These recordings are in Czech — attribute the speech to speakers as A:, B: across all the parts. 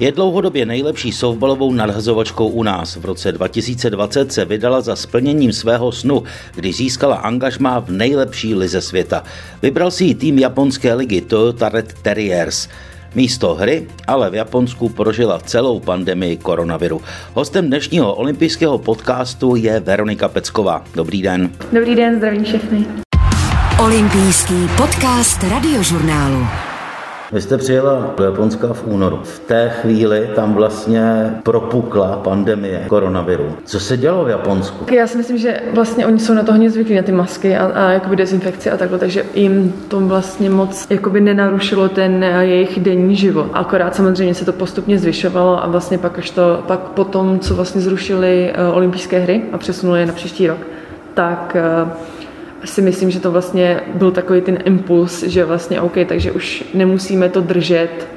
A: Je dlouhodobě nejlepší softbalovou nadhazovačkou u nás. V roce 2020 se vydala za splněním svého snu, kdy získala angažmá v nejlepší lize světa. Vybral si ji tým japonské ligy Toyota Red Terriers. Místo hry ale v Japonsku prožila celou pandemii koronaviru. Hostem dnešního olympijského podcastu je Veronika Pecková. Dobrý den.
B: Dobrý den, zdravím všechny.
C: Olympijský podcast radiožurnálu.
A: Vy jste přijela do Japonska v únoru. V té chvíli tam vlastně propukla pandemie koronaviru. Co se dělo v Japonsku?
B: Já si myslím, že vlastně oni jsou na to hodně zvyklí, na ty masky a, a jakoby dezinfekci a takhle, takže jim to vlastně moc jakoby nenarušilo ten jejich denní život. Akorát samozřejmě se to postupně zvyšovalo a vlastně pak až to, pak potom, co vlastně zrušili uh, olympijské hry a přesunuli je na příští rok, tak uh, si myslím, že to vlastně byl takový ten impuls, že vlastně OK, takže už nemusíme to držet,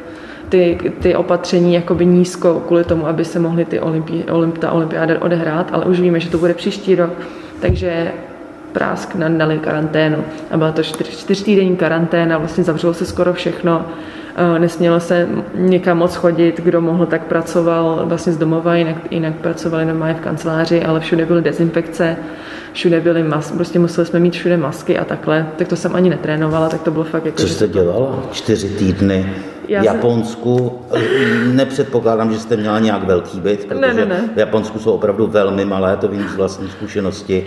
B: ty, ty opatření jakoby nízko kvůli tomu, aby se mohly ty olympi, olymp, ta olympiáda odehrát, ale už víme, že to bude příští rok, takže prásk dali karanténu. A byla to čtyř, čtyřtýdenní karanténa, vlastně zavřelo se skoro všechno, nesmělo se někam moc chodit, kdo mohl, tak pracoval vlastně z domova, jinak, jinak pracovali normálně v kanceláři, ale všude byly dezinfekce, všude byly masky, prostě museli jsme mít všude masky a takhle, tak to jsem ani netrénovala, tak to bylo fakt jako...
A: Co jste dělala? Čtyři týdny Já v Japonsku? Jsem... Nepředpokládám, že jste měla nějak velký byt, protože ne, ne, ne. v Japonsku jsou opravdu velmi malé, to vím z vlastní zkušenosti.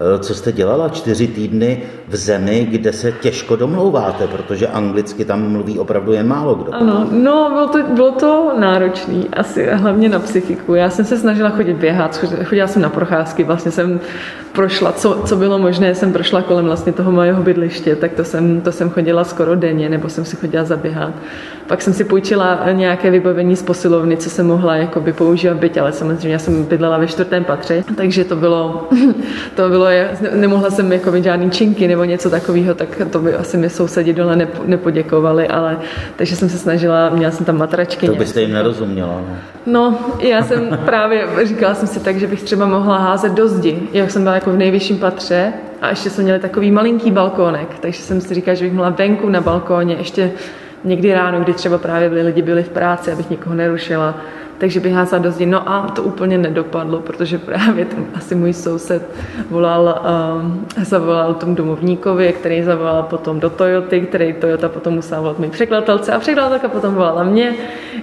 A: Eh, co jste dělala čtyři týdny v zemi, kde se těžko domlouváte, protože anglicky tam mluví opravdu jen málo kdo.
B: Ano, no bylo to, bylo to náročné, asi hlavně na psychiku. Já jsem se snažila chodit běhat, chodila jsem na procházky, vlastně jsem prošla, co, co bylo možné, jsem prošla kolem vlastně toho mého bydliště, tak to jsem, to jsem chodila skoro denně, nebo jsem si chodila zaběhat. Pak jsem si půjčila nějaké vybavení z posilovny, co jsem mohla jakoby používat byť, ale samozřejmě já jsem bydlela ve čtvrtém patře, takže to bylo, to bylo, nemohla jsem jako žádný činky nebo něco takového, tak to by asi mi sousedi dole nepoděkovali, ale takže jsem se snažila, měla jsem tam matračky.
A: To byste jim nerozuměla. No.
B: no, já jsem právě, říkala jsem si tak, že bych třeba mohla házet do zdi, jak jsem byla jako v nejvyšším patře a ještě jsme měli takový malinký balkónek, takže jsem si říkala, že bych mohla venku na balkóně ještě někdy ráno, kdy třeba právě byli lidi byli v práci, abych někoho nerušila, takže bych házela do zdi. No a to úplně nedopadlo, protože právě ten asi můj soused volal, um, zavolal tomu domovníkovi, který zavolal potom do Toyoty, který Toyota potom musela volat mý překladatelce. A překladatelka potom volala mě,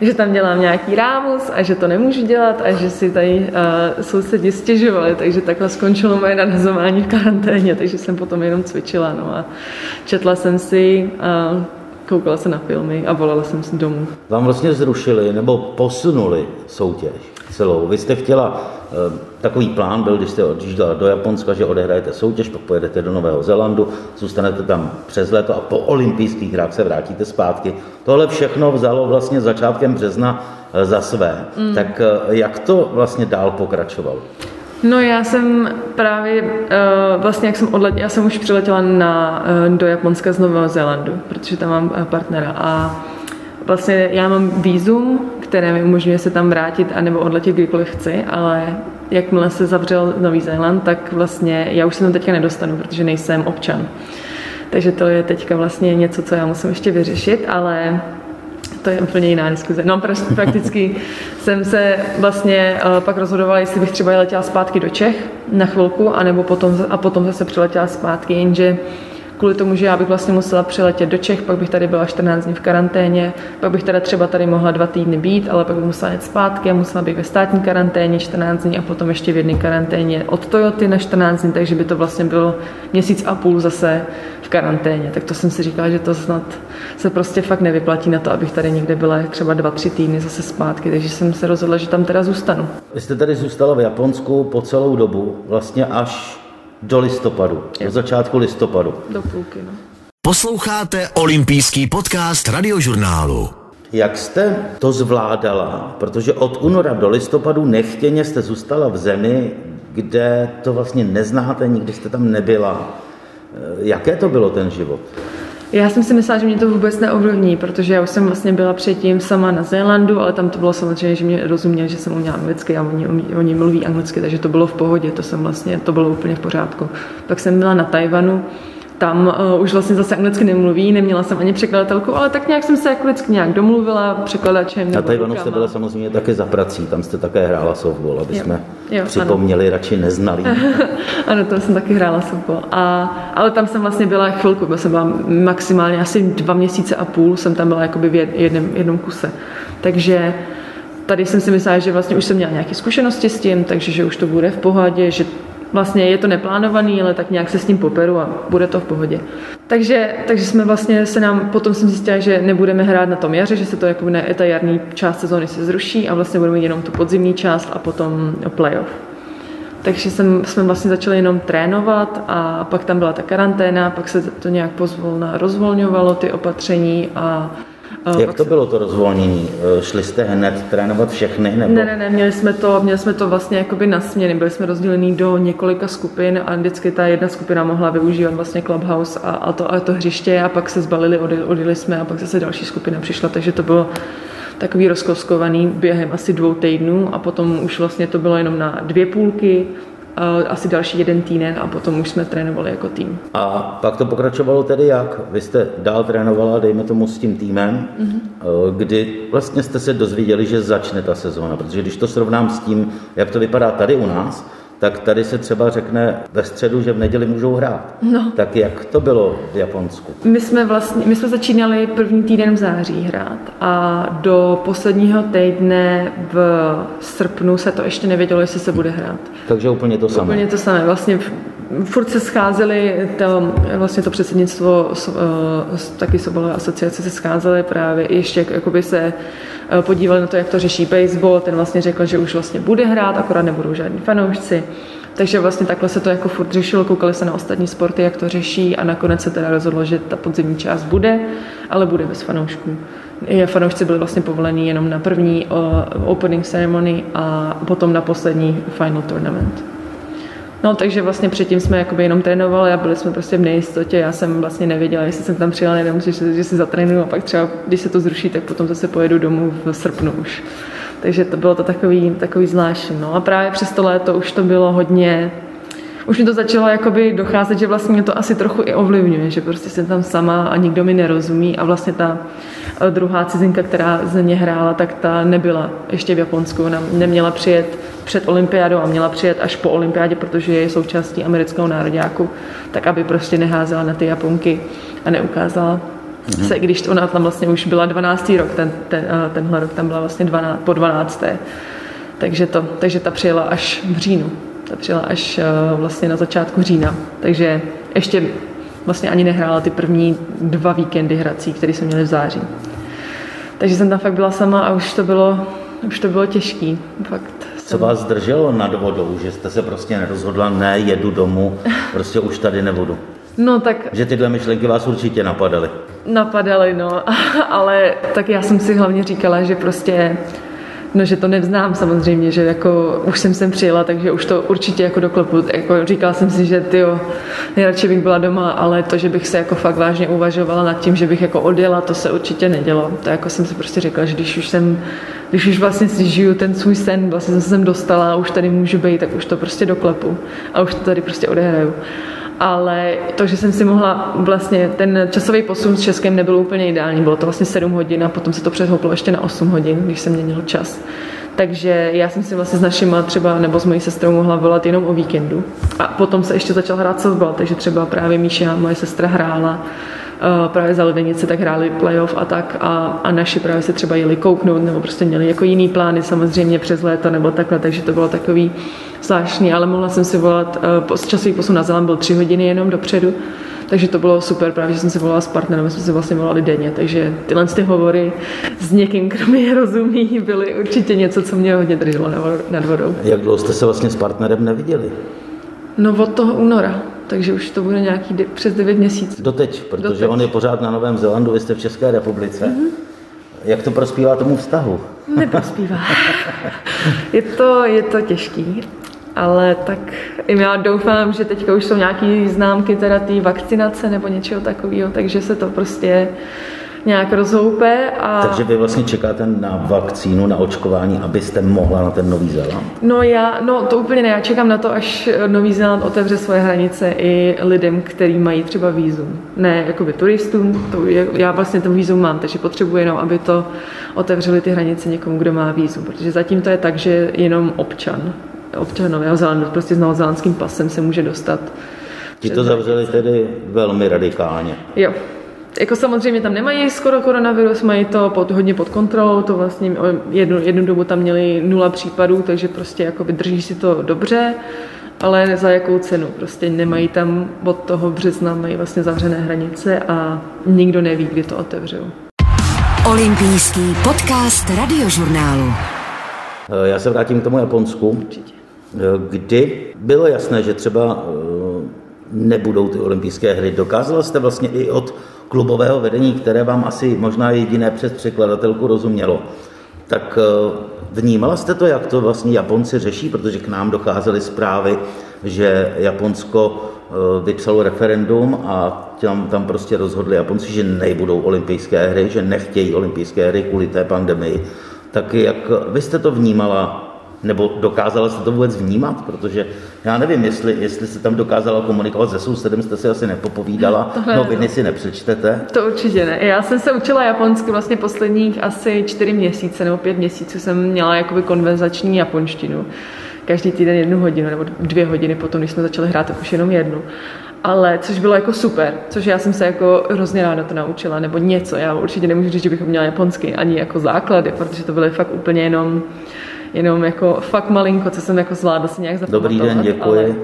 B: že tam dělám nějaký rámus a že to nemůžu dělat a že si tady uh, sousedi stěžovali, takže takhle skončilo moje nadhazování v karanténě, takže jsem potom jenom cvičila. No a četla jsem si uh, koukala se na filmy a volala jsem si domů.
A: Vám vlastně zrušili nebo posunuli soutěž celou. Vy jste chtěla, eh, takový plán byl, když jste odjížděla do Japonska, že odehrajete soutěž, pak pojedete do Nového Zélandu, zůstanete tam přes léto a po olympijských hrách se vrátíte zpátky. Tohle všechno vzalo vlastně začátkem března eh, za své. Mm. Tak eh, jak to vlastně dál pokračovalo?
B: No já jsem právě, uh, vlastně jak jsem odletěla, já jsem už přiletěla na, uh, do Japonska z Nového Zélandu, protože tam mám uh, partnera a vlastně já mám výzum, které mi umožňuje se tam vrátit anebo odletět kdykoliv chci, ale jakmile se zavřel Nový Zéland, tak vlastně já už se tam teďka nedostanu, protože nejsem občan. Takže to je teďka vlastně něco, co já musím ještě vyřešit, ale to je úplně jiná diskuze. No prakticky jsem se vlastně uh, pak rozhodovala, jestli bych třeba letěla zpátky do Čech na chvilku, anebo potom, a potom zase přiletěla zpátky, jenže kvůli tomu, že já bych vlastně musela přiletět do Čech, pak bych tady byla 14 dní v karanténě, pak bych teda třeba tady mohla dva týdny být, ale pak bych musela jít zpátky a musela bych ve státní karanténě 14 dní a potom ještě v jedné karanténě od Toyoty na 14 dní, takže by to vlastně bylo měsíc a půl zase v karanténě. Tak to jsem si říkala, že to snad se prostě fakt nevyplatí na to, abych tady někde byla třeba dva, tři týdny zase zpátky, takže jsem se rozhodla, že tam teda zůstanu.
A: Vy jste tady zůstala v Japonsku po celou dobu, vlastně až do listopadu, do začátku listopadu.
B: Do půlky, no.
C: Posloucháte olympijský podcast radiožurnálu.
A: Jak jste to zvládala? Protože od února do listopadu nechtěně jste zůstala v zemi, kde to vlastně neznáte, nikdy jste tam nebyla. Jaké to bylo ten život?
B: Já jsem si myslela, že mě to vůbec neovlivní, protože já už jsem vlastně byla předtím sama na Zélandu, ale tam to bylo samozřejmě, že mě rozuměli, že jsem uměla anglicky a oni, oni mluví anglicky, takže to bylo v pohodě, to jsem vlastně, to bylo úplně v pořádku. Pak jsem byla na Tajvanu tam uh, už vlastně zase anglicky nemluví, neměla jsem ani překladatelku, ale tak nějak jsem se jako vždycky nějak domluvila překladačem.
A: Na Tajvanu jste byla samozřejmě také za prací, tam jste také hrála softball, aby
B: Jo.
A: jsme
B: Jo,
A: připomněli radši neznalý.
B: ano, tam jsem taky hrála softball. A, ale tam jsem vlastně byla chvilku, byla jsem byla maximálně asi dva měsíce a půl, jsem tam byla jakoby v jed- jednom, jednom kuse. Takže tady jsem si myslela, že vlastně už jsem měla nějaké zkušenosti s tím, takže že už to bude v pohodě, že vlastně je to neplánovaný, ale tak nějak se s tím poperu a bude to v pohodě. Takže, takže jsme vlastně se nám, potom jsem zjistila, že nebudeme hrát na tom jaře, že se to jakoby na ta jarní část sezóny se zruší a vlastně budeme mít jenom tu podzimní část a potom playoff. Takže jsem, jsme vlastně začali jenom trénovat a pak tam byla ta karanténa, pak se to nějak pozvolna rozvolňovalo ty opatření a
A: Jak to bylo to rozvolnění? E, Šli jste hned trénovat všechny? Nebo?
B: Ne, ne, ne, měli jsme to, měli jsme to vlastně jakoby na směny, byli jsme rozdělení do několika skupin a vždycky ta jedna skupina mohla využívat vlastně Clubhouse a, a, to, a to hřiště a pak se zbalili, odjeli, jsme a pak zase další skupina přišla, takže to bylo takový rozkoskovaný během asi dvou týdnů a potom už vlastně to bylo jenom na dvě půlky, asi další jeden týden a potom už jsme trénovali jako tým.
A: A pak to pokračovalo tedy jak? Vy jste dál trénovala, dejme tomu, s tím týmem,
B: Mhm.
A: mm-hmm. kdy vlastně jste se dozvěděli, že začne ta sezóna, protože když to srovnám s tím, jak to vypadá tady u nás, tak tady se třeba řekne ve středu, že v neděli můžou hrát.
B: No.
A: Tak jak to bylo v Japonsku?
B: My jsme vlastně, my jsme začínali první týden v září hrát a do posledního týdne v srpnu se to ještě nevědělo, jestli se bude hrát.
A: Takže úplně to samé.
B: Úplně to samé. Vlastně furt se scházeli, to, vlastně to předsednictvo eh, taky sobolové asociace se scházely právě ještě jak- jakoby se eh, podívali na to, jak to řeší baseball. Ten vlastně řekl, že už vlastně bude hrát, akorát nebudou žádní fanoušci. Takže vlastně takhle se to jako furt řešilo, koukali se na ostatní sporty, jak to řeší a nakonec se teda rozhodlo, že ta podzimní část bude, ale bude bez fanoušků. Fanoušci byli vlastně povolení jenom na první uh, opening ceremony a potom na poslední final tournament. No, takže vlastně předtím jsme jakoby jenom trénovali a byli jsme prostě v nejistotě. Já jsem vlastně nevěděla, jestli jsem tam přijela, nevím, že, že si zatrénuju a pak třeba, když se to zruší, tak potom zase pojedu domů v srpnu už. Takže to bylo to takový, takový zvláštní. No a právě přes to léto už to bylo hodně, už mi to začalo jakoby docházet, že vlastně mě to asi trochu i ovlivňuje, že prostě jsem tam sama a nikdo mi nerozumí a vlastně ta eh, druhá cizinka, která ze mě hrála, tak ta nebyla ještě v Japonsku, ona neměla přijet před olympiádou a měla přijet až po olympiádě, protože je součástí amerického nároďáku, tak aby prostě neházela na ty Japonky a neukázala se, i když ona tam vlastně už byla 12. rok, ten, ten, eh, tenhle rok tam byla vlastně 12, po 12. Takže, to, takže ta přijela až v říjnu. Přijela až eh, vlastně na začátku října. Takže ještě vlastně ani nehrála ty první dva víkendy hrací, které jsme měli v září. Takže jsem tam fakt byla sama a už to bylo, už to bylo těžký. Fakt.
A: Co vás zdrželo nad vodou, že jste se prostě nerozhodla, ne, jedu domů, prostě už tady nebudu.
B: No tak
A: Že tyhle myšlenky vás určitě napadaly.
B: napadaly, no, ale tak já jsem si hlavně říkala, že prostě No, že to nevznám samozřejmě, že jako už jsem sem přijela, takže už to určitě jako doklepu. Jako říkala jsem si, že ty nejradši bych byla doma, ale to, že bych se jako fakt vážně uvažovala nad tím, že bych jako odjela, to se určitě nedělo. To jako jsem si prostě řekla, že když už jsem, když už vlastně si žiju ten svůj sen, vlastně jsem se sem dostala a už tady můžu být, tak už to prostě doklepu a už to tady prostě odehraju ale to, že jsem si mohla vlastně, ten časový posun s Českem nebyl úplně ideální, bylo to vlastně 7 hodin a potom se to přehouplo ještě na 8 hodin, když jsem měnil čas. Takže já jsem si vlastně s našima třeba nebo s mojí sestrou mohla volat jenom o víkendu. A potom se ještě začal hrát softball, takže třeba právě Míša, moje sestra hrála právě za Ledenice, tak hráli playoff a tak a, a naši právě se třeba jeli kouknout nebo prostě měli jako jiný plány samozřejmě přes léto nebo takhle, takže to bylo takový zvláštní, ale mohla jsem si volat, uh, časový posun na Zeland byl tři hodiny jenom dopředu, takže to bylo super, právě že jsem si volala s partnerem, my jsme si vlastně volali denně, takže tyhle ty hovory s někým, kdo mi rozumí, byly určitě něco, co mě hodně drželo nad vodou.
A: Jak dlouho jste se vlastně s partnerem neviděli?
B: No od toho února, takže už to bude nějaký de- přes 9 měsíců.
A: Doteď, protože
B: Doteď.
A: on je pořád na Novém Zélandu, vy jste v České republice. Mm-hmm. Jak to prospívá tomu vztahu?
B: Neprospívá. je, to, je to těžký, ale tak já doufám, že teďka už jsou nějaké známky teda té vakcinace nebo něčeho takového, takže se to prostě nějak rozhoupe. A...
A: Takže vy vlastně čekáte na vakcínu, na očkování, abyste mohla na ten Nový Zéland?
B: No já, no to úplně ne, já čekám na to, až Nový Zéland otevře svoje hranice i lidem, kteří mají třeba vízum. Ne jakoby turistům, to je, já vlastně ten vízum mám, takže potřebuji jenom, aby to otevřeli ty hranice někomu, kdo má vízum, protože zatím to je tak, že jenom občan, občan Nového Zélandu, prostě s novozélandským pasem se může dostat.
A: Ti to zavřeli tedy velmi radikálně.
B: Jo, jako samozřejmě tam nemají skoro koronavirus, mají to pod, hodně pod kontrolou, to vlastně jednu, jednu dobu tam měli nula případů, takže prostě jako vydrží si to dobře, ale za jakou cenu, prostě nemají tam od toho března, mají vlastně zavřené hranice a nikdo neví, kdy to otevřou.
C: Olympijský podcast radiožurnálu.
A: Eh, já se vrátím k tomu Japonsku.
B: Určitě.
A: Eh, kdy bylo jasné, že třeba eh, nebudou ty olympijské hry. Dokázala jste vlastně i od klubového vedení, které vám asi možná jediné přes překladatelku rozumělo, tak vnímala jste to, jak to vlastně Japonci řeší, protože k nám docházely zprávy, že Japonsko vypsalo referendum a tam, tam prostě rozhodli Japonci, že nebudou olympijské hry, že nechtějí olympijské hry kvůli té pandemii. Tak jak vy jste to vnímala, nebo dokázala jste to vůbec vnímat, protože já nevím, jestli, jestli jste tam dokázala komunikovat se sousedem, jste si asi nepopovídala, no, noviny si nepřečtete.
B: To určitě ne. Já jsem se učila japonsky vlastně posledních asi čtyři měsíce nebo pět měsíců jsem měla jakoby konverzační japonštinu. Každý týden jednu hodinu nebo dvě hodiny potom, když jsme začali hrát, tak už jenom jednu ale což bylo jako super, což já jsem se jako hrozně ráda to naučila, nebo něco, já určitě nemůžu říct, že bychom měla japonsky, ani jako základy, protože to byly fakt úplně jenom jenom jako fakt malinko, co jsem jako zvládla si nějak
A: zapamatovat. Dobrý den, děkuji.
B: Ale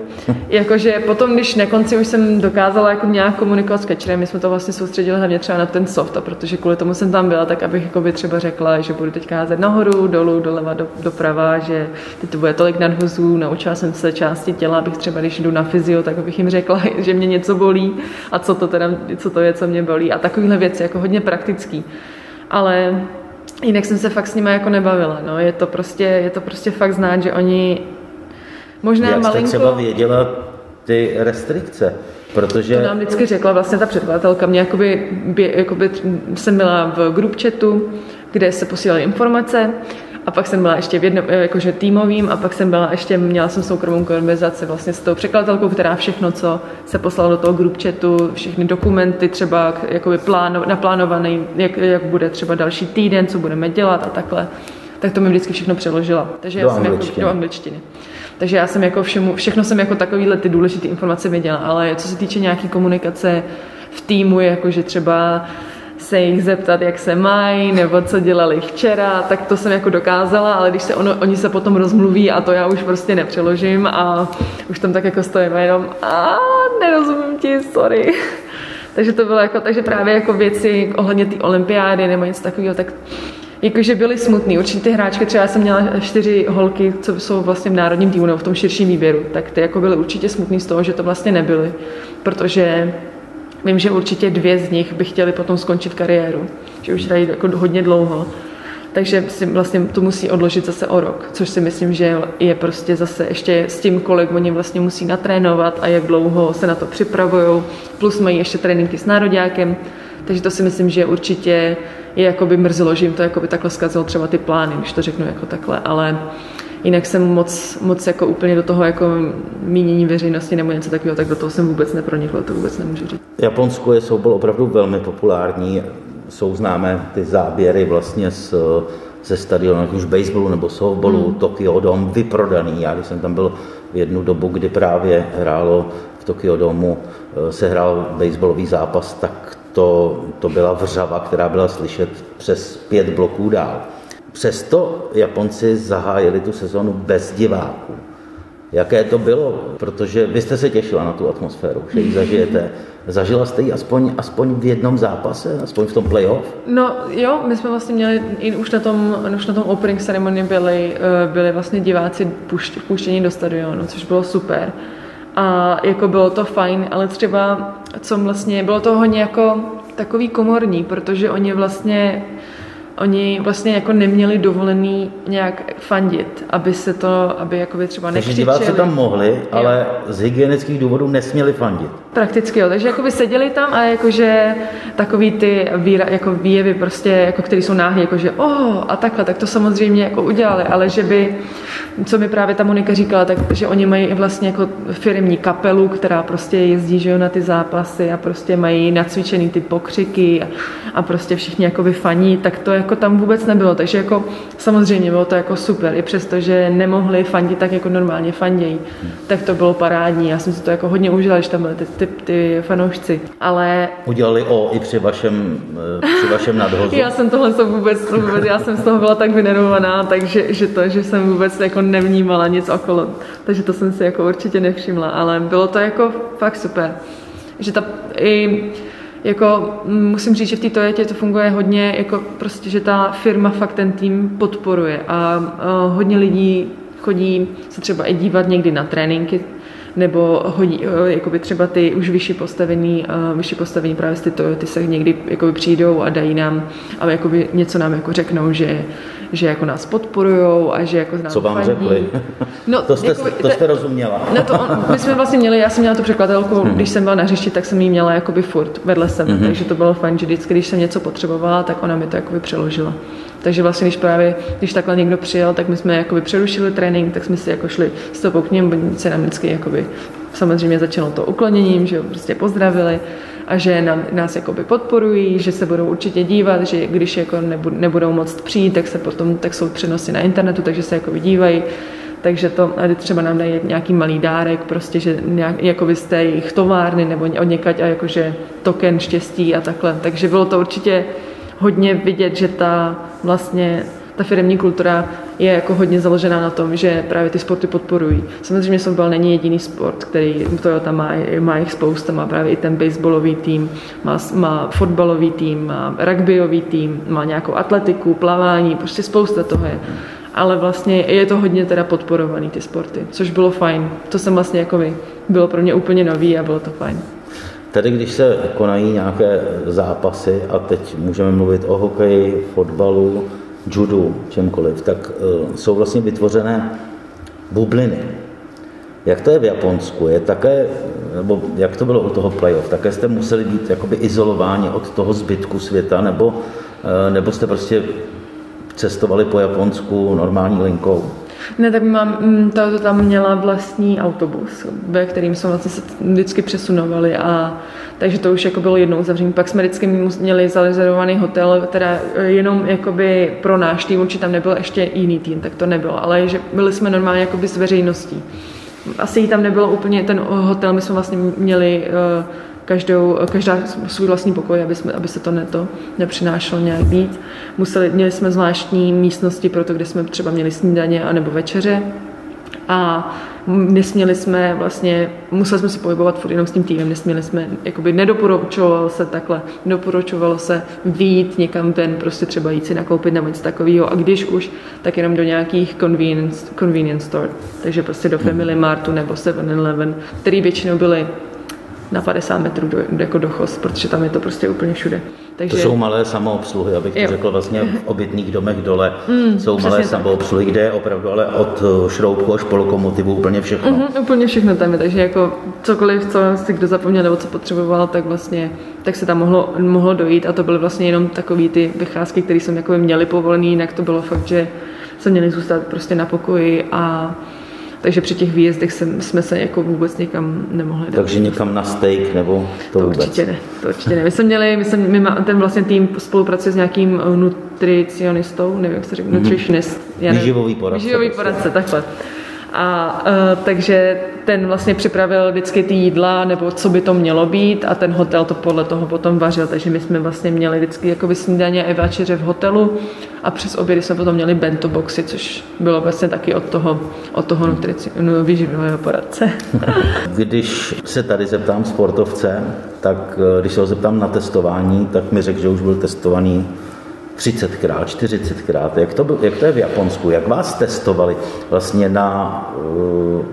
B: jakože potom, když na konci už jsem dokázala jako nějak komunikovat s catcherem, my jsme to vlastně soustředili hlavně třeba na ten soft, a protože kvůli tomu jsem tam byla, tak abych jako by třeba řekla, že budu teď házet nahoru, dolů, doleva, do, doprava, že teď to bude tolik nadhozů, naučila jsem se části těla, abych třeba, když jdu na fyzio, tak abych jim řekla, že mě něco bolí a co to teda, co to je, co mě bolí a takovéhle věci, jako hodně praktický. Ale jinak jsem se fakt s nimi jako nebavila. No. Je, to prostě, je to prostě fakt znát, že oni možná
A: Jak
B: malinko...
A: třeba věděla ty restrikce? Protože...
B: To nám vždycky řekla vlastně ta předkladatelka. Mě jakoby, jakoby jsem byla v group chatu, kde se posílaly informace a pak jsem byla ještě v jednom, jakože týmovým a pak jsem byla ještě, měla jsem soukromou konverzaci vlastně s tou překladatelkou, která všechno, co se poslala do toho group chatu, všechny dokumenty třeba jakoby pláno, naplánovaný, jak, jak bude třeba další týden, co budeme dělat a takhle, tak to mi vždycky všechno přeložila. Takže
A: do
B: já jsem jako do angličtiny. Takže já jsem jako všemu, všechno jsem jako takovýhle ty důležité informace věděla, ale co se týče nějaký komunikace v týmu, jakože třeba se jich zeptat, jak se mají, nebo co dělali včera, tak to jsem jako dokázala, ale když se ono, oni se potom rozmluví a to já už prostě nepřeložím a už tam tak jako stojím jenom a nerozumím ti, sorry. takže to bylo jako, takže právě jako věci ohledně té olympiády nebo něco takového, tak jakože byly smutný. Určitě ty hráčky, třeba jsem měla čtyři holky, co jsou vlastně v národním týmu nebo v tom širším výběru, tak ty jako byly určitě smutný z toho, že to vlastně nebyly, protože Vím, že určitě dvě z nich by chtěli potom skončit kariéru, že už tady jako hodně dlouho. Takže si vlastně to musí odložit zase o rok, což si myslím, že je prostě zase ještě s tím, kolik oni vlastně musí natrénovat a jak dlouho se na to připravují, plus mají ještě tréninky s nároďákem, takže to si myslím, že určitě je jako by mrzelo, že jim to jako by takhle zkazilo třeba ty plány, když to řeknu jako takhle, ale jinak jsem moc, moc jako úplně do toho jako mínění veřejnosti nebo něco takového, tak do toho jsem vůbec nepronikla, to vůbec nemůžu říct.
A: Japonsko je soubol opravdu velmi populární, jsou známé ty záběry vlastně z, ze stadionu, už baseballu nebo softballu, hmm. Tokyo Dome, vyprodaný. Já když jsem tam byl v jednu dobu, kdy právě hrálo v Tokyo Domu, eh, se hrál baseballový zápas, tak to, to byla vřava, která byla slyšet přes pět bloků dál. Přesto Japonci zahájili tu sezonu bez diváků. Jaké to bylo? Protože vy jste se těšila na tu atmosféru, že ji zažijete. Zažila jste ji aspoň, aspoň v jednom zápase, aspoň v tom playoff?
B: No jo, my jsme vlastně měli, i už na tom, už na tom opening ceremony byli, eh, byli vlastně diváci puštění do stadionu, což bylo super. A jako bylo to fajn, ale třeba, co vlastně, bylo to hodně jako takový komorní, protože oni vlastně oni vlastně jako neměli dovolený nějak fandit, aby se to, aby jakoby třeba
A: Takže
B: nekřičeli.
A: diváci tam mohli, ale z hygienických důvodů nesměli fandit.
B: Prakticky jo, takže jakoby seděli tam a jakože takový ty výra, jako výjevy prostě, jako který jsou náhy, jakože oh, a takhle, tak to samozřejmě jako udělali, ale že by, co mi právě ta Monika říkala, tak že oni mají vlastně jako firmní kapelu, která prostě jezdí že jo, na ty zápasy a prostě mají nacvičený ty pokřiky a, a prostě všichni jakoby faní, tak to jako tam vůbec nebylo, takže jako samozřejmě bylo to jako super, i přesto, že nemohli fandit tak jako normálně fandějí, tak to bylo parádní, já jsem si to jako hodně užila, že tam byly ty, ty, ty fanoušci, ale
A: Udělali o i při vašem, eh, při vašem nadhozu.
B: já jsem tohle to vůbec, vůbec, já jsem z toho byla tak vynervovaná, takže že to, že jsem vůbec jako nevnímala nic okolo, takže to jsem si jako určitě nevšimla, ale bylo to jako fakt super, že ta i jako mm, musím říct, že v té Toyotě to funguje hodně, jako prostě, že ta firma fakt ten tým podporuje. A, a hodně lidí chodí se třeba i dívat někdy na tréninky, nebo hodí, eh, jakoby třeba ty už vyšší postavení, eh, vyšší postavení právě z ty Toyoty se někdy jakoby přijdou a dají nám, a jakoby něco nám jako řeknou, že, že jako nás podporujou a že jako nám
A: Co vám
B: fandí.
A: řekli?
B: No,
A: to, jste,
B: jakoby-
A: to jste rozuměla.
B: No to on, my jsme vlastně měli, já jsem měla tu překladatelku, když jsem byla na hřišti, tak jsem ji měla jakoby furt vedle sebe, takže to bylo fajn, že vždycky, když jsem něco potřebovala, tak ona mi to jakoby přeložila. Takže vlastně, když právě, když takhle někdo přijel, tak my jsme jakoby přerušili trénink, tak jsme si jako šli stopou k oni se nám vždycky jakoby, samozřejmě začalo to ukloněním, že jo, prostě pozdravili a že nám, nás jakoby podporují, že se budou určitě dívat, že když jako nebu- nebudou moct přijít, tak se potom, tak jsou přenosy na internetu, takže se jakoby dívají, takže to, a třeba nám dají nějaký malý dárek, prostě, že nějak, jako vy jste jejich továrny nebo od někať a jakože token štěstí a takhle. Takže bylo to určitě hodně vidět, že ta vlastně ta firmní kultura je jako hodně založená na tom, že právě ty sporty podporují. Samozřejmě softball není jediný sport, který Toyota má, má jich spousta, má právě i ten baseballový tým, má, má fotbalový tým, má rugbyový tým, má nějakou atletiku, plavání, prostě spousta toho je. Ale vlastně je to hodně teda podporovaný ty sporty, což bylo fajn. To jsem vlastně jako vy, bylo pro mě úplně nový a bylo to fajn.
A: Tady, když se konají nějaké zápasy, a teď můžeme mluvit o hokeji, fotbalu, judu, čemkoliv, tak uh, jsou vlastně vytvořené bubliny. Jak to je v Japonsku? Je také, nebo jak to bylo u toho playoff? Také jste museli být jakoby izolováni od toho zbytku světa, nebo, uh, nebo jste prostě cestovali po Japonsku normální linkou?
B: Ne, tak mám, mm, to, to tam měla vlastní autobus, ve kterým jsme vlastně se vždycky přesunovali a takže to už jako bylo jednou zavření. Pak jsme vždycky měli zarezervovaný hotel, teda eh, jenom jakoby pro náš tým, určitě tam nebyl ještě jiný tým, tak to nebylo, ale že byli jsme normálně jakoby s veřejností. Asi tam nebylo úplně ten hotel, my jsme vlastně měli eh, každou, každá svůj vlastní pokoj, aby, jsme, aby se to, ne, to nepřinášelo nějak víc. Museli, měli jsme zvláštní místnosti pro to, kde jsme třeba měli snídaně anebo večeře. A nesměli jsme vlastně, museli jsme se pohybovat furt jenom s tím týmem, nesměli jsme, jakoby nedoporučovalo se takhle, nedoporučovalo se výjít někam ven, prostě třeba jít si nakoupit nebo něco takového. A když už, tak jenom do nějakých convenience, convenience store, takže prostě do Family Martu nebo 7-Eleven, který většinou byly na 50 metrů do, jako dochos, protože tam je to prostě úplně všude. Takže
A: To jsou malé samoobsluhy, abych to řekl vlastně v obytných domech dole. Mm, jsou malé
B: tak.
A: samoobsluhy, kde je opravdu ale od eh, šroubku až po lokomotivu úplně všechno.
B: Mhm, úplně všechno tam je, takže jako cokoliv, co si kdo zapomněl nebo co potřeboval, tak vlastně tak se tam mohlo, mohlo dojít a to byly vlastně jenom takový ty vycházky, které jsem jako měli povolený, jinak to bylo fakt, že jsme měli zůstat prostě na pokoji a takže při těch výjezdech jsem, jsme se jako vůbec nikam nemohli dát.
A: Takže někam na steak nebo to,
B: To
A: vůbec.
B: určitě ne, to určitě ne. My jsme měli, my jsme, my má, ten vlastně tým spolupracuje s nějakým eh, nutricionistou, nevím, jak se říká, nutritionist. já nevím.
A: Výživový poradce
B: Výživový
A: prostě.
B: poradce, takhle. A uh, takže ten vlastně připravil vždycky ty jídla, nebo co by to mělo být a ten hotel to podle toho potom vařil, takže my jsme vlastně měli vždycky jako snídaně i večeře v hotelu a přes obědy jsme potom měli bento boxy, což bylo vlastně taky od toho, od toho nutrici, no, výživového poradce.
A: Když se tady zeptám sportovce, tak eh, když se ho zeptám na testování, tak mi řekl, že už byl testovaný 30krát, 40krát. Jak to, jak to je v Japonsku? Jak vás testovali vlastně na uh,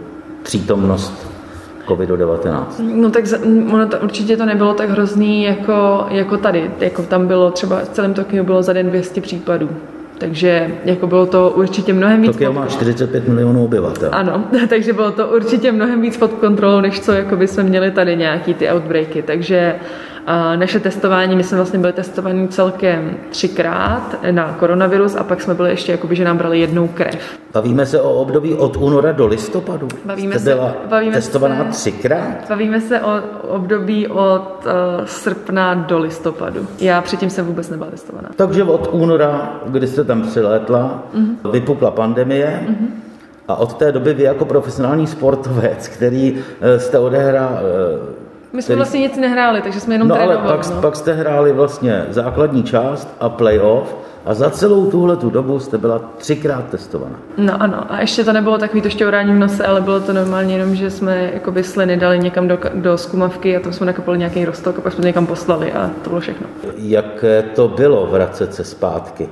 A: přítomnost COVID-19?
B: No tak ono to, určitě to nebylo tak hrozný jako, jako tady. Jako tam bylo třeba v celém Tokiu bylo za den 200 případů. Takže jako bylo to určitě mnohem víc...
A: Tokio má 45 milionů obyvatel.
B: Ano, takže bylo to určitě mnohem víc pod kontrolou, než co jako by jsme měli tady nějaký ty outbreaky. Takže a naše testování, my jsme vlastně byli testovaní celkem třikrát na koronavirus a pak jsme byli ještě, jakoby, že nám brali jednou krev.
A: Bavíme se o období od února do listopadu?
B: Bavíme
A: Jste byla
B: se, bavíme
A: testovaná
B: se,
A: třikrát?
B: Bavíme se o období od uh, srpna do listopadu. Já předtím jsem vůbec nebyla testovaná.
A: Takže od února, kdy jste tam přilétla, mm-hmm. vypukla pandemie, mm-hmm. A od té doby vy jako profesionální sportovec, který eh, jste odehrál eh,
B: my jsme který... vlastně nic nehráli, takže jsme jenom
A: no,
B: trénovali.
A: Ale pak, no. pak jste hráli vlastně základní část a playoff a za celou tuhle tu dobu jste byla třikrát testovaná.
B: No ano, a ještě to nebylo takový to šťourání v nose, ale bylo to normálně jenom, že jsme jako sliny dali někam do, do skumavky a tam jsme nakopali nějaký rostok a pak jsme to někam poslali a to bylo všechno.
A: Jak to bylo vracet se zpátky?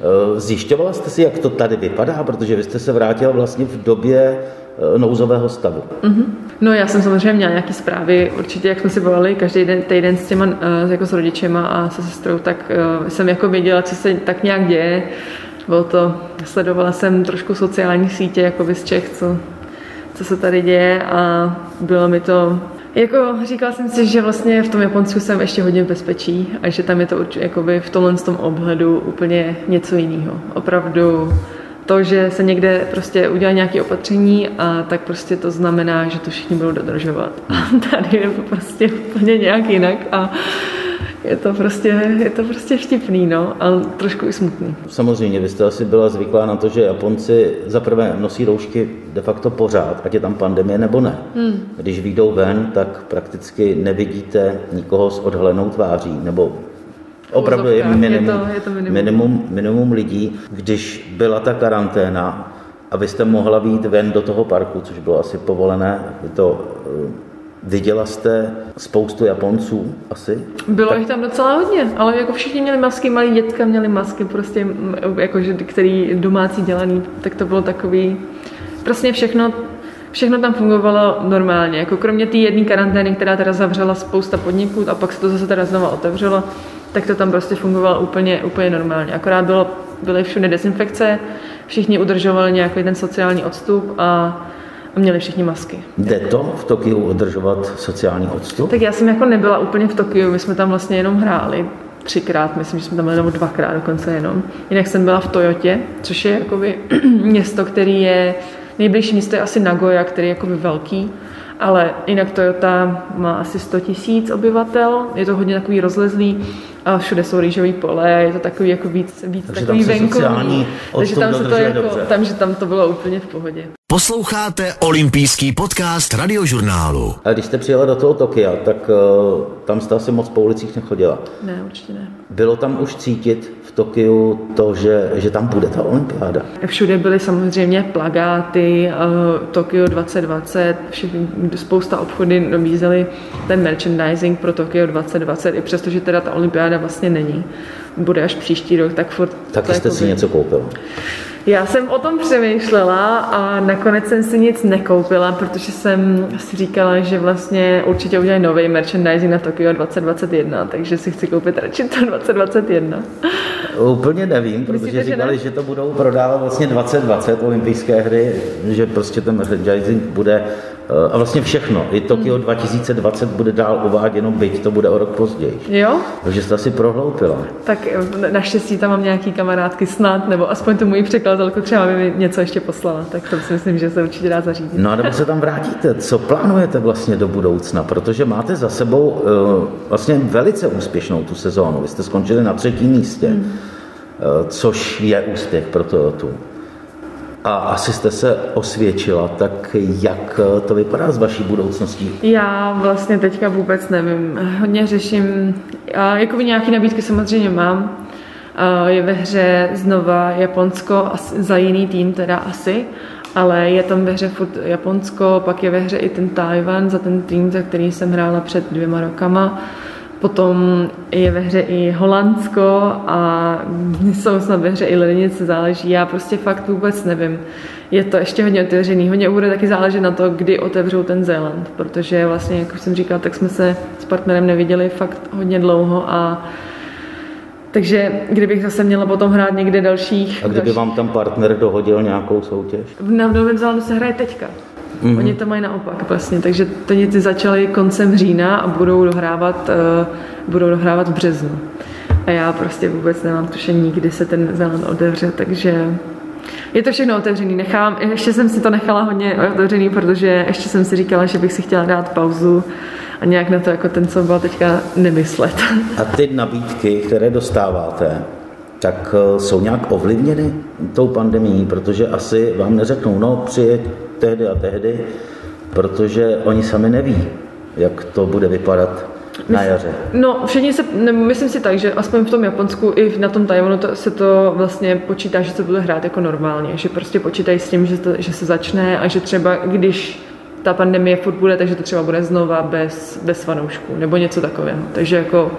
A: Eh, zjišťovala jste si, jak to tady vypadá, protože vy jste se vrátila vlastně v době nouzového stavu.
B: Mm-hmm. No já jsem samozřejmě měla nějaké zprávy, určitě jak jsme si volali každý den, týden s těma, eh, jako s rodičema a se sestrou, tak jsem jako věděla, co se tak nějak děje. Bylo to, sledovala jsem trošku sociální sítě, jako z Čech, co, co se tady děje a bylo mi to jako říkala jsem si, že vlastně v tom Japonsku jsem ještě hodně v bezpečí a že tam je to jakoby v tomhle tom obhledu úplně něco jiného. Opravdu to, že se někde prostě udělá nějaké opatření a tak prostě to znamená, že to všichni budou dodržovat. A tady je to prostě úplně nějak jinak a je to prostě, je to prostě vtipný, no, ale trošku i smutný.
A: Samozřejmě, vy jste asi byla zvyklá na to, že Japonci za prvé nosí roušky de facto pořád, ať je tam pandemie nebo ne. Hmm. Když vyjdou ven, tak prakticky nevidíte nikoho s odhalenou tváří, nebo opravdu je minimum, je to, je to minimum. Minimum, minimum lidí. Když byla ta karanténa, a vy jste mohla výjít ven do toho parku, což bylo asi povolené, je to Viděla jste spoustu Japonců asi?
B: Bylo tak... jich tam docela hodně, ale jako všichni měli masky, malí dětka měli masky, prostě jakože, který domácí dělaný, tak to bylo takový, prostě všechno, všechno tam fungovalo normálně, jako kromě té jedné karantény, která teda zavřela spousta podniků a pak se to zase teda znova otevřelo, tak to tam prostě fungovalo úplně, úplně normálně. Akorát bylo, byly všude dezinfekce, všichni udržovali nějaký ten sociální odstup a a měli všichni masky.
A: Jde to v Tokiu udržovat sociální odstup?
B: Tak já jsem jako nebyla úplně v Tokiu, my jsme tam vlastně jenom hráli třikrát, myslím, že jsme tam byli nebo dvakrát dokonce jenom. Jinak jsem byla v Toyotě, což je jakoby město, který je, nejbližší město je asi Nagoya, který je jakoby velký, ale jinak Toyota má asi 100 tisíc obyvatel, je to hodně takový rozlezlý a všude jsou rýžové pole, je to takový jako víc, víc
A: takže
B: takový
A: venkovní.
B: Takže tam se to jako, tam, že tam to bylo úplně v pohodě.
C: Posloucháte olympijský podcast radiožurnálu.
A: A když jste přijela do toho Tokia, tak uh, tam jste asi moc po ulicích nechodila.
B: Ne, určitě ne.
A: Bylo tam už cítit Tokiu to, že, že tam bude ta olympiáda?
B: Všude byly samozřejmě plagáty, uh, Tokio 2020, všichni, spousta obchody nabízely ten merchandising pro Tokio 2020, i přesto, že teda ta olympiáda vlastně není. Bude až příští rok, tak furt...
A: Tak jste si něco koupil?
B: Já jsem o tom přemýšlela a nakonec jsem si nic nekoupila, protože jsem si říkala, že vlastně určitě udělají nový merchandising na Tokio 2021, takže si chci koupit radši to 2021.
A: Úplně nevím, protože Myslíte, říkali, že, že to budou prodávat vlastně 2020 olympijské hry, že prostě ten merchandising bude a vlastně všechno. I Tokio hmm. 2020 bude dál uváděno, byť to bude o rok později.
B: Jo?
A: Takže jste asi prohloupila.
B: Tak eh, naštěstí tam mám nějaký kamarádky snad, nebo aspoň tu moji překladatelku třeba by mi něco ještě poslala, tak to si myslím, že se určitě dá zařídit.
A: No a nebo se tam vrátíte. Co plánujete vlastně do budoucna? Protože máte za sebou uh, vlastně velice úspěšnou tu sezónu. Vy jste skončili na třetím místě, hmm. což je úspěch pro Toyotu a asi jste se osvědčila, tak jak to vypadá s vaší budoucností?
B: Já vlastně teďka vůbec nevím. Hodně řeším, a jakoby nějaké nabídky samozřejmě mám. Je ve hře znova Japonsko za jiný tým teda asi, ale je tam ve hře furt Japonsko, pak je ve hře i ten Taiwan za ten tým, za který jsem hrála před dvěma rokama. Potom je ve hře i Holandsko a jsou snad ve hře i Ledenice, záleží. Já prostě fakt vůbec nevím. Je to ještě hodně otevřený. Hodně bude taky záležet na to, kdy otevřou ten Zéland, protože vlastně, jak už jsem říkala, tak jsme se s partnerem neviděli fakt hodně dlouho a takže kdybych zase měla potom hrát někde dalších...
A: A kdyby
B: dalších...
A: vám tam partner dohodil nějakou soutěž?
B: Na Novém Zélandu se hraje teďka. Mm-hmm. Oni to mají naopak vlastně, takže to ty začaly koncem října a budou dohrávat, uh, budou dohrávat v březnu. A já prostě vůbec nemám tušení, kdy se ten Zéland otevře, takže je to všechno otevřený. Nechám, ještě jsem si to nechala hodně otevřený, protože ještě jsem si říkala, že bych si chtěla dát pauzu a nějak na to jako ten, co byl teďka nemyslet.
A: A ty nabídky, které dostáváte, tak eh, jsou nějak ovlivněny tou pandemí, protože asi vám neřeknou, no přijeď tehdy a tehdy, protože oni sami neví, jak to bude vypadat na jaře.
B: No, všichni se, ne, myslím si tak, že aspoň v tom Japonsku i na tom Tajvanu to, se to vlastně počítá, že se bude hrát jako normálně, že prostě počítají s tím, že, to, že se začne a že třeba když ta pandemie furt bude, takže to třeba bude znova bez, bez fanoušků nebo něco takového. Takže jako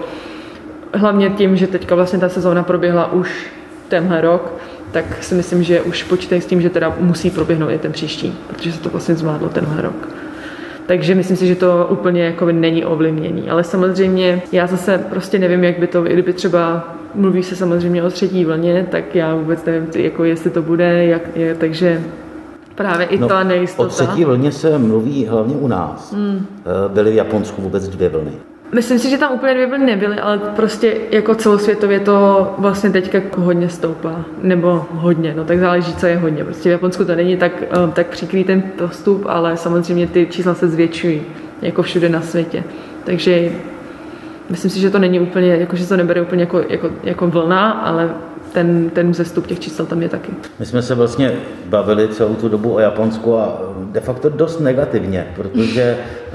B: hlavně tím, že teďka vlastně ta sezóna proběhla už tenhle rok, tak si myslím, že už počítají s tím, že teda musí proběhnout i ten příští, protože se to vlastně zvládlo tenhle rok. Takže myslím si, že to úplně jako není ovlivněný. Ale samozřejmě já zase prostě nevím, jak by to, kdyby třeba mluví se samozřejmě o třetí vlně, tak já vůbec nevím, jako jestli to bude, jak je, takže právě i no, ta nejistota.
A: O třetí vlně se mluví hlavně u nás. Hmm. Byly v Japonsku vůbec dvě vlny.
B: Myslím si, že tam úplně dvě vlny nebyly, ale prostě jako celosvětově to vlastně teďka hodně stoupá. Nebo hodně, no tak záleží, co je hodně. Prostě v Japonsku to není tak, eh, tak příkrý ten postup, ale samozřejmě ty čísla se zvětšují, jako všude na světě. Takže myslím si, že to není úplně, jako, že to nebere úplně jako, jako, jako vlna, ale ten, ten zestup těch čísel tam je taky.
A: My jsme se vlastně bavili celou tu dobu o Japonsku a de facto dost negativně, protože eh,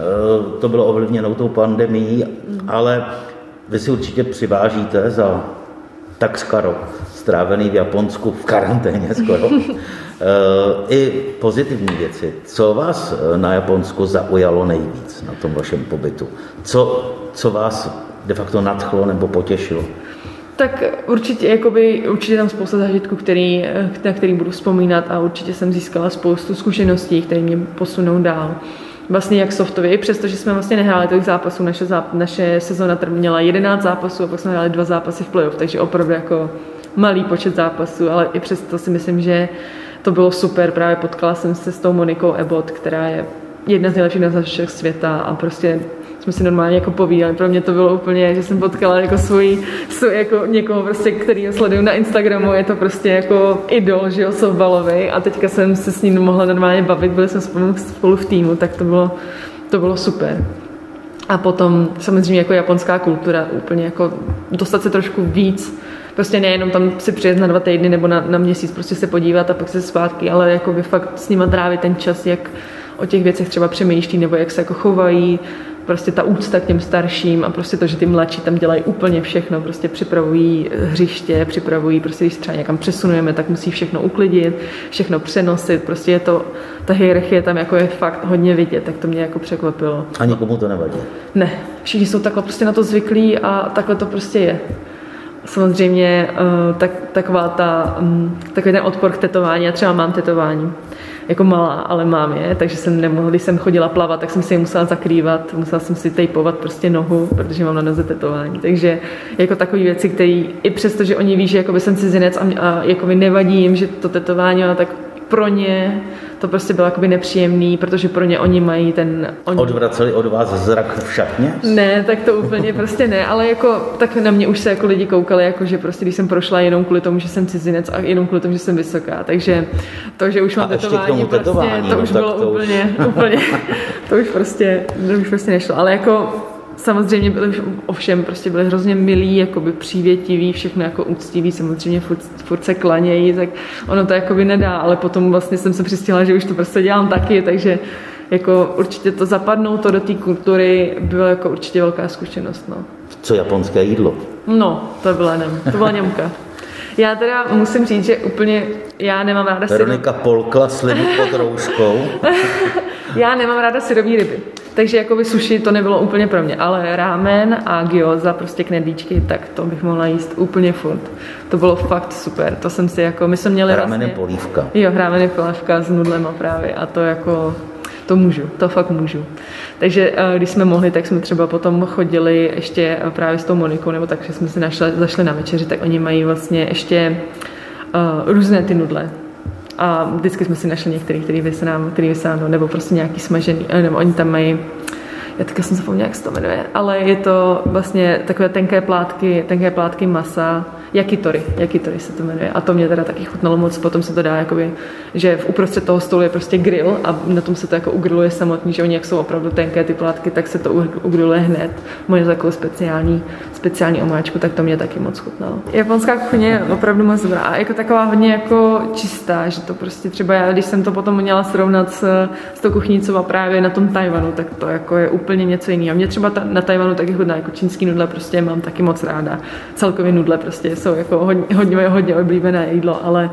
A: to bylo ovlivněno tou pandemí, ale vy si určitě přivážíte za tak rok strávený v Japonsku v karanténě skoro. Eh, I pozitivní věci. Co vás eh, na Japonsku zaujalo nejvíc na tom vašem pobytu? Co, co vás de facto nadchlo nebo potěšilo?
B: Tak určitě, jakoby, určitě tam spousta zážitků, který, na který budu vzpomínat a určitě jsem získala spoustu zkušeností, které mě posunou dál. Vlastně jak softově, i přesto, že jsme vlastně nehráli tolik zápasů, naše, záp- naše sezona měla 11 zápasů a pak jsme hráli dva zápasy v playoff, takže opravdu jako malý počet zápasů, ale i přesto si myslím, že to bylo super. Právě potkala jsem se s tou Monikou Ebot, která je jedna z nejlepších nazaček světa a prostě jsme si normálně jako povídali. Pro mě to bylo úplně, že jsem potkala jako svůj, svůj jako někoho prostě, který ho sleduju na Instagramu, je to prostě jako idol, že jo, softballový a teďka jsem se s ním mohla normálně bavit, byli jsme spolu, spolu v týmu, tak to bylo, to bylo super. A potom samozřejmě jako japonská kultura, úplně jako dostat se trošku víc, prostě nejenom tam si přijet na dva týdny nebo na, na měsíc, prostě se podívat a pak se zpátky, ale jako by fakt s nima trávit ten čas, jak o těch věcech třeba přemýšlí nebo jak se jako chovají, prostě ta úcta k těm starším a prostě to, že ty mladší tam dělají úplně všechno, prostě připravují hřiště, připravují, prostě když třeba někam přesunujeme, tak musí všechno uklidit, všechno přenosit, prostě je to, ta hierarchie tam jako je fakt hodně vidět, tak to mě jako překvapilo.
A: A nikomu to nevadí?
B: Ne, všichni jsou takhle prostě na to zvyklí a takhle to prostě je. Samozřejmě eh, tak, taková ta, mm, takový ten odpor k tetování, já třeba mám tetování, jako malá, ale mám je, takže jsem nemohla, když jsem chodila plavat, tak jsem si je musela zakrývat, musela jsem si tejpovat prostě nohu, protože mám na noze tetování. Takže jako takové věci, které i přesto, že oni ví, že jsem cizinec a, a jako by nevadí jim, že to tetování, ale tak pro ně to prostě bylo jakoby nepříjemný, protože pro ně oni mají ten... Oni...
A: Odvraceli od vás zrak v šatně?
B: Ne, tak to úplně prostě ne, ale jako tak na mě už se jako lidi koukali, jako že prostě když jsem prošla jenom kvůli tomu, že jsem cizinec a jenom kvůli tomu, že jsem vysoká, takže to, že už mám tetování, prostě, tetování, to no, už bylo to úplně, už... úplně, to už prostě, to už prostě nešlo, ale jako samozřejmě byli ovšem prostě byli hrozně milí, jakoby přívětiví, všechno jako úctiví, samozřejmě furt, furt se klanějí, tak ono to jakoby nedá, ale potom vlastně jsem se přistihla, že už to prostě dělám taky, takže jako určitě to zapadnout to do té kultury byla jako určitě velká zkušenost. No.
A: Co japonské jídlo?
B: No, to byla nem, to byla němka. Já teda musím říct, že úplně já nemám ráda
A: Veronika polkla slinu pod rouškou.
B: já nemám ráda syrový ryby. Takže jakoby sushi to nebylo úplně pro mě, ale rámen a gyoza, prostě knedlíčky, tak to bych mohla jíst úplně furt. To bylo fakt super, to jsem si jako, my jsme měli
A: Ramen je
B: vlastně...
A: polívka.
B: Jo, rámen je polívka s nudlema právě a to jako, to můžu, to fakt můžu. Takže eh, když jsme mohli, tak jsme třeba potom chodili ještě právě s tou Monikou, nebo tak, že jsme si našli, zašli na večeři, tak oni mají vlastně ještě uh, různé ty nudle. A vždycky jsme si našli některý, který by se nám, který by se nám, nebo prostě nějaký smažený, eh, nebo oni tam mají já teďka jsem zapomněla, jak se to jmenuje, ale je to vlastně takové tenké plátky, tenké plátky masa, Yakitori, Yakitori se to jmenuje. A to mě teda taky chutnalo moc, potom se to dá jakoby, že v uprostřed toho stolu je prostě grill a na tom se to jako ugriluje samotný, že oni jak jsou opravdu tenké ty plátky, tak se to ugriluje hned. Moje takovou speciální, speciální omáčku, tak to mě taky moc chutnalo. Japonská kuchyně je opravdu moc dobrá a jako taková hodně jako čistá, že to prostě třeba já, když jsem to potom měla srovnat s, s tou kuchyní, co právě na tom Tajvanu, tak to jako je úplně něco jiného. Mě třeba ta, na Tajvanu taky chutná, jako čínský nudle prostě mám taky moc ráda. Celkově nudle prostě jsou jako hodně, hodně, hodně oblíbené jídlo, ale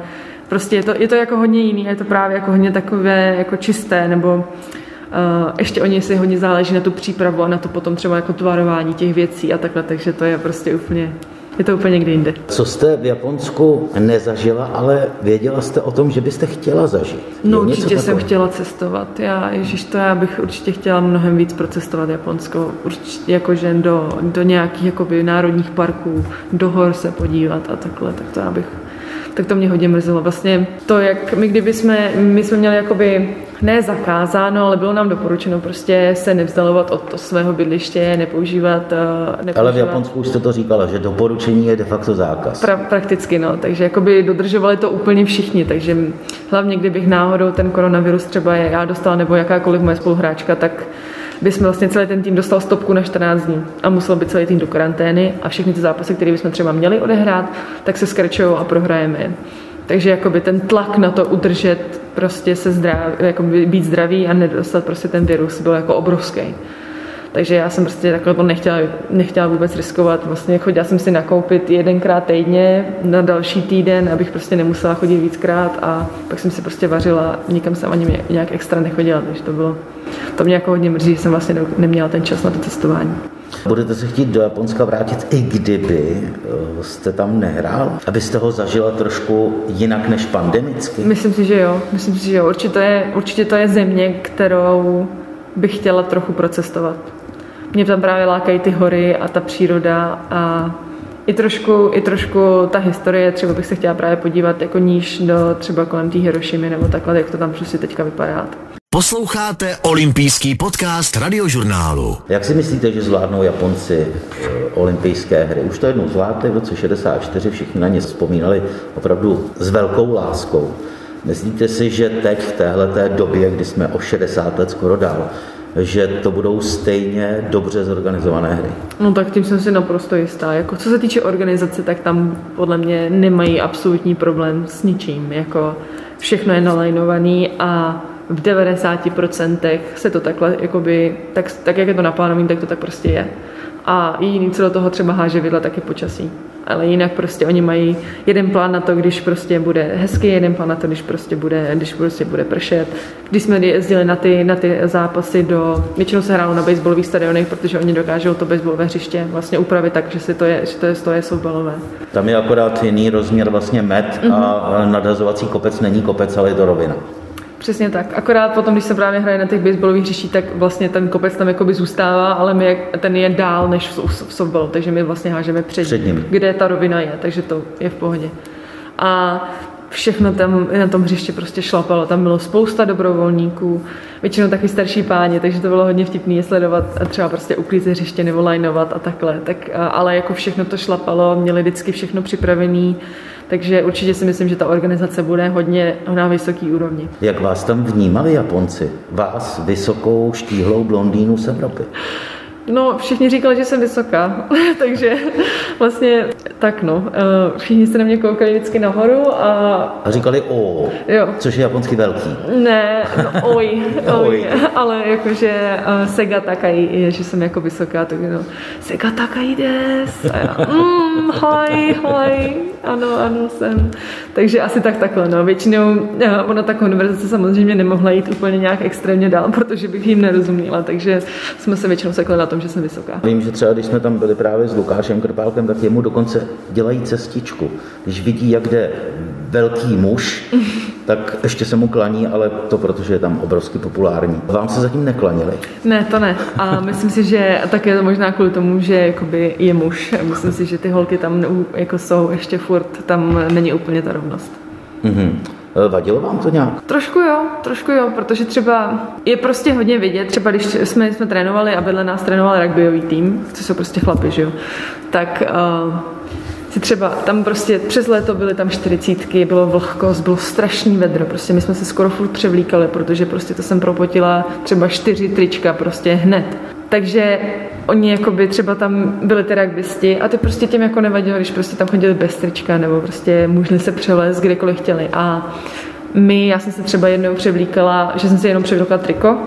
B: prostě je to, je to jako hodně jiný, je to právě jako hodně takové jako čisté, nebo uh, ještě oni si hodně záleží na tu přípravu a na to potom třeba jako tvarování těch věcí a takhle, takže to je prostě úplně je to úplně někde jinde.
A: Co jste v Japonsku nezažila, ale věděla jste o tom, že byste chtěla zažít?
B: No určitě jsem chtěla cestovat. Já, ježiš, to já bych určitě chtěla mnohem víc procestovat Japonsko. Určitě jakože do, do nějakých jakoby národních parků, do hor se podívat a takhle, tak to já bych tak to mě hodně mrzelo. Vlastně to, jak my kdyby jsme, my jsme měli jakoby ne zakázáno, ale bylo nám doporučeno prostě se nevzdalovat od to svého bydliště, nepoužívat, nepoužívat.
A: Ale v Japonsku už jste to říkala, že doporučení je de facto zákaz.
B: Pra, prakticky, no. Takže jakoby dodržovali to úplně všichni, takže hlavně kdybych náhodou ten koronavirus třeba já dostala nebo jakákoliv moje spoluhráčka, tak bychom vlastně celý ten tým dostal stopku na 14 dní a musel být celý tým do karantény a všechny ty zápasy, které bychom třeba měli odehrát, tak se skrčují a prohrajeme. Takže jakoby ten tlak na to udržet, prostě se zdrav, být zdravý a nedostat prostě ten virus byl jako obrovský. Takže já jsem prostě takhle to nechtěla, nechtěla vůbec riskovat. Vlastně chodila jsem si nakoupit jedenkrát týdně na další týden, abych prostě nemusela chodit víckrát a pak jsem si prostě vařila, nikam jsem ani nějak extra nechodila, takže to bylo, to mě jako hodně mrzí, že jsem vlastně neměla ten čas na to cestování.
A: Budete se chtít do Japonska vrátit, i kdyby eh, jste tam nehrál? Abyste ho zažila trošku jinak než pandemicky?
B: Myslím si, že jo. Myslím si, že jo. Určitě, je, určitě to je země, kterou bych chtěla trochu procestovat. Mě tam právě lákají ty hory a ta příroda a i trošku, i trošku ta historie, třeba bych se chtěla právě podívat jako níž do třeba kolem té Hirošimy nebo takhle, jak to tam prostě teďka vypadá.
C: Posloucháte olympijský podcast radiožurnálu.
A: Jak si myslíte, že zvládnou Japonci eh, olympijské hry? Už to jednou zvládli v roce 64, všichni na ně vzpomínali opravdu s velkou láskou. Myslíte si, že teď v téhle době, kdy jsme o 60 let skoro dál, že to budou stejně dobře zorganizované hry.
B: No tak tím jsem si naprosto jistá. Jako, co se týče organizace, tak tam podle mě nemají absolutní problém s ničím. Jako, všechno je nalajnovaný a v 90% se to takhle, jakoby, tak, tak jak je to naplánované, tak to tak prostě je. A jediný, co do toho třeba háže vidla, tak je počasí ale jinak prostě oni mají jeden plán na to, když prostě bude hezky, jeden plán na to, když prostě bude, když prostě bude pršet. Když jsme jezdili na ty, na ty zápasy do, většinou se hrálo na baseballových stadionech, protože oni dokážou to baseballové hřiště vlastně upravit tak, že si to je, že to je, to je softballové.
A: Tam je akorát jiný rozměr vlastně met mm-hmm. a mhm. nadhazovací kopec není kopec, ale je to rovina.
B: Přesně tak. Akorát potom, když se právě hraje na těch baseballových hřištích, tak vlastně ten kopec tam jakoby zůstává, ale my, ten je dál než v, v softballu, takže my vlastně hážeme před, před ním, kde ta rovina je, takže to je v pohodě. A všechno tam na tom hřiště prostě šlapalo. Tam bylo spousta dobrovolníků, většinou taky starší páni, takže to bylo hodně vtipné je sledovat a třeba prostě uklízet hřiště nebo lineovat a takhle. Tak, ale jako všechno to šlapalo, měli vždycky všechno připravené takže určitě si myslím, že ta organizace bude hodně na vysoký úrovni.
A: Jak vás tam vnímali Japonci? Vás, vysokou, štíhlou blondýnu z Evropy?
B: No, všichni říkali, že jsem vysoká, takže vlastně tak no. Eh, všichni se na mě koukali vždycky nahoru a...
A: A říkali o, jo. což je japonsky velký.
B: Ne, no, oj, oj, oj. ale jakože uh, sega takai je, že jsem jako vysoká, tak no, sega takai des. A já, mm, hi, hi, ano, ano, jsem. Takže asi tak takhle, no. Většinou eh, ona ta konverzace samozřejmě nemohla jít úplně nějak extrémně dál, protože bych jim nerozuměla, takže jsme se většinou sekli na tom, že jsem vysoká.
A: Vím, že třeba když jsme tam byli právě s Lukášem Krpálkem, tak jemu dokonce dělají cestičku. Když vidí, jak jde velký muž, tak ještě se mu klaní, ale to protože je tam obrovsky populární. Vám se zatím neklanili?
B: Ne, to ne. A myslím si, že tak je to možná kvůli tomu, že jakoby je muž. Myslím si, že ty holky tam jako jsou ještě furt, tam není úplně ta rovnost.
A: Mm-hmm. Vadilo vám to nějak?
B: Trošku jo, trošku jo, protože třeba je prostě hodně vidět, třeba když jsme, jsme trénovali a vedle nás trénoval rugbyový tým, co jsou prostě chlapi, že jo, tak uh, si třeba tam prostě přes léto byly tam čtyřicítky, bylo vlhko, bylo strašný vedro, prostě my jsme se skoro furt převlíkali, protože prostě to jsem propotila třeba čtyři trička prostě hned. Takže oni jakoby třeba tam byli ty rugbysti a ty prostě těm jako nevadilo, když prostě tam chodili bez trička nebo prostě můžli se převlézt kdekoliv chtěli. A my, já jsem se třeba jednou převlíkala, že jsem si jenom převlíkala triko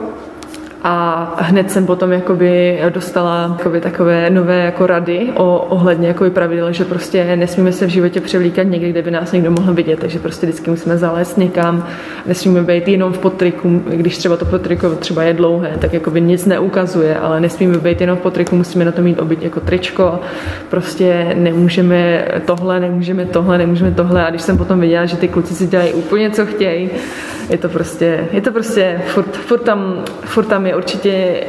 B: a hned jsem potom jakoby dostala jakoby takové nové jako rady o, ohledně jakoby pravidel, že prostě nesmíme se v životě převlíkat někde, kde by nás někdo mohl vidět, takže prostě vždycky musíme zalézt někam, nesmíme být jenom v potriku, když třeba to potriko třeba je dlouhé, tak jakoby nic neukazuje, ale nesmíme být jenom v potriku, musíme na to mít obyt jako tričko, prostě nemůžeme tohle, nemůžeme tohle, nemůžeme tohle. A když jsem potom viděla, že ty kluci si dělají úplně co chtějí, je to prostě, je to prostě furt, furt, tam, furt tam je určitě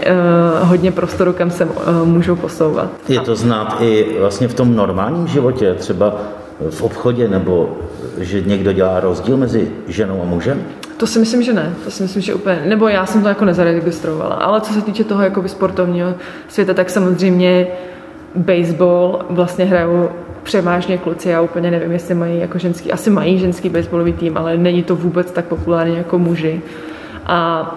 B: uh, hodně prostoru, kam se uh, můžou posouvat.
A: Je to znát i vlastně v tom normálním životě, třeba v obchodě, nebo že někdo dělá rozdíl mezi ženou a mužem?
B: To si myslím, že ne. To si myslím, že úplně, nebo já jsem to jako nezaregistrovala. Ale co se týče toho jako sportovního světa, tak samozřejmě baseball vlastně hrajou převážně kluci, já úplně nevím, jestli mají jako ženský, asi mají ženský baseballový tým, ale není to vůbec tak populární jako muži. A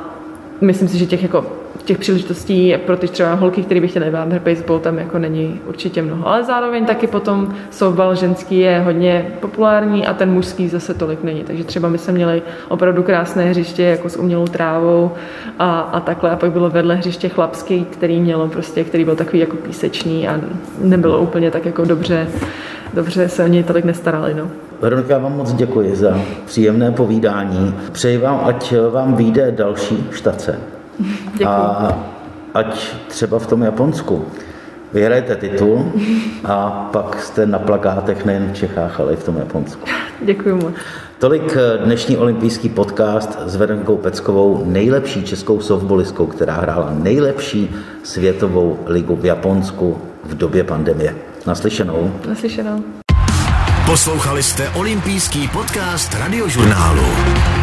B: myslím si, že těch jako těch příležitostí pro ty třeba holky, které by chtěly hrát baseball, tam jako není určitě mnoho. Ale zároveň taky potom softball ženský je hodně populární a ten mužský zase tolik není. Takže třeba my jsme měli opravdu krásné hřiště jako s umělou trávou a, a takhle. A pak bylo vedle hřiště chlapský, který mělo prostě, který byl takový jako písečný a nebylo úplně tak jako dobře, dobře se o něj tolik nestarali. No.
A: Veronika, vám moc děkuji za příjemné povídání. Přeji vám, ať vám vyjde další štace.
B: Děkuji.
A: A ať třeba v tom Japonsku vyhrajete titul a pak jste na plakátech nejen v Čechách, ale i v tom Japonsku.
B: Děkuji moc.
A: Tolik dnešní olympijský podcast s Veronikou Peckovou, nejlepší českou softballistkou, která hrála nejlepší světovou ligu v Japonsku v době pandemie. Naslyšenou.
B: Naslyšenou.
C: Poslouchali jste olympijský podcast radiožurnálu.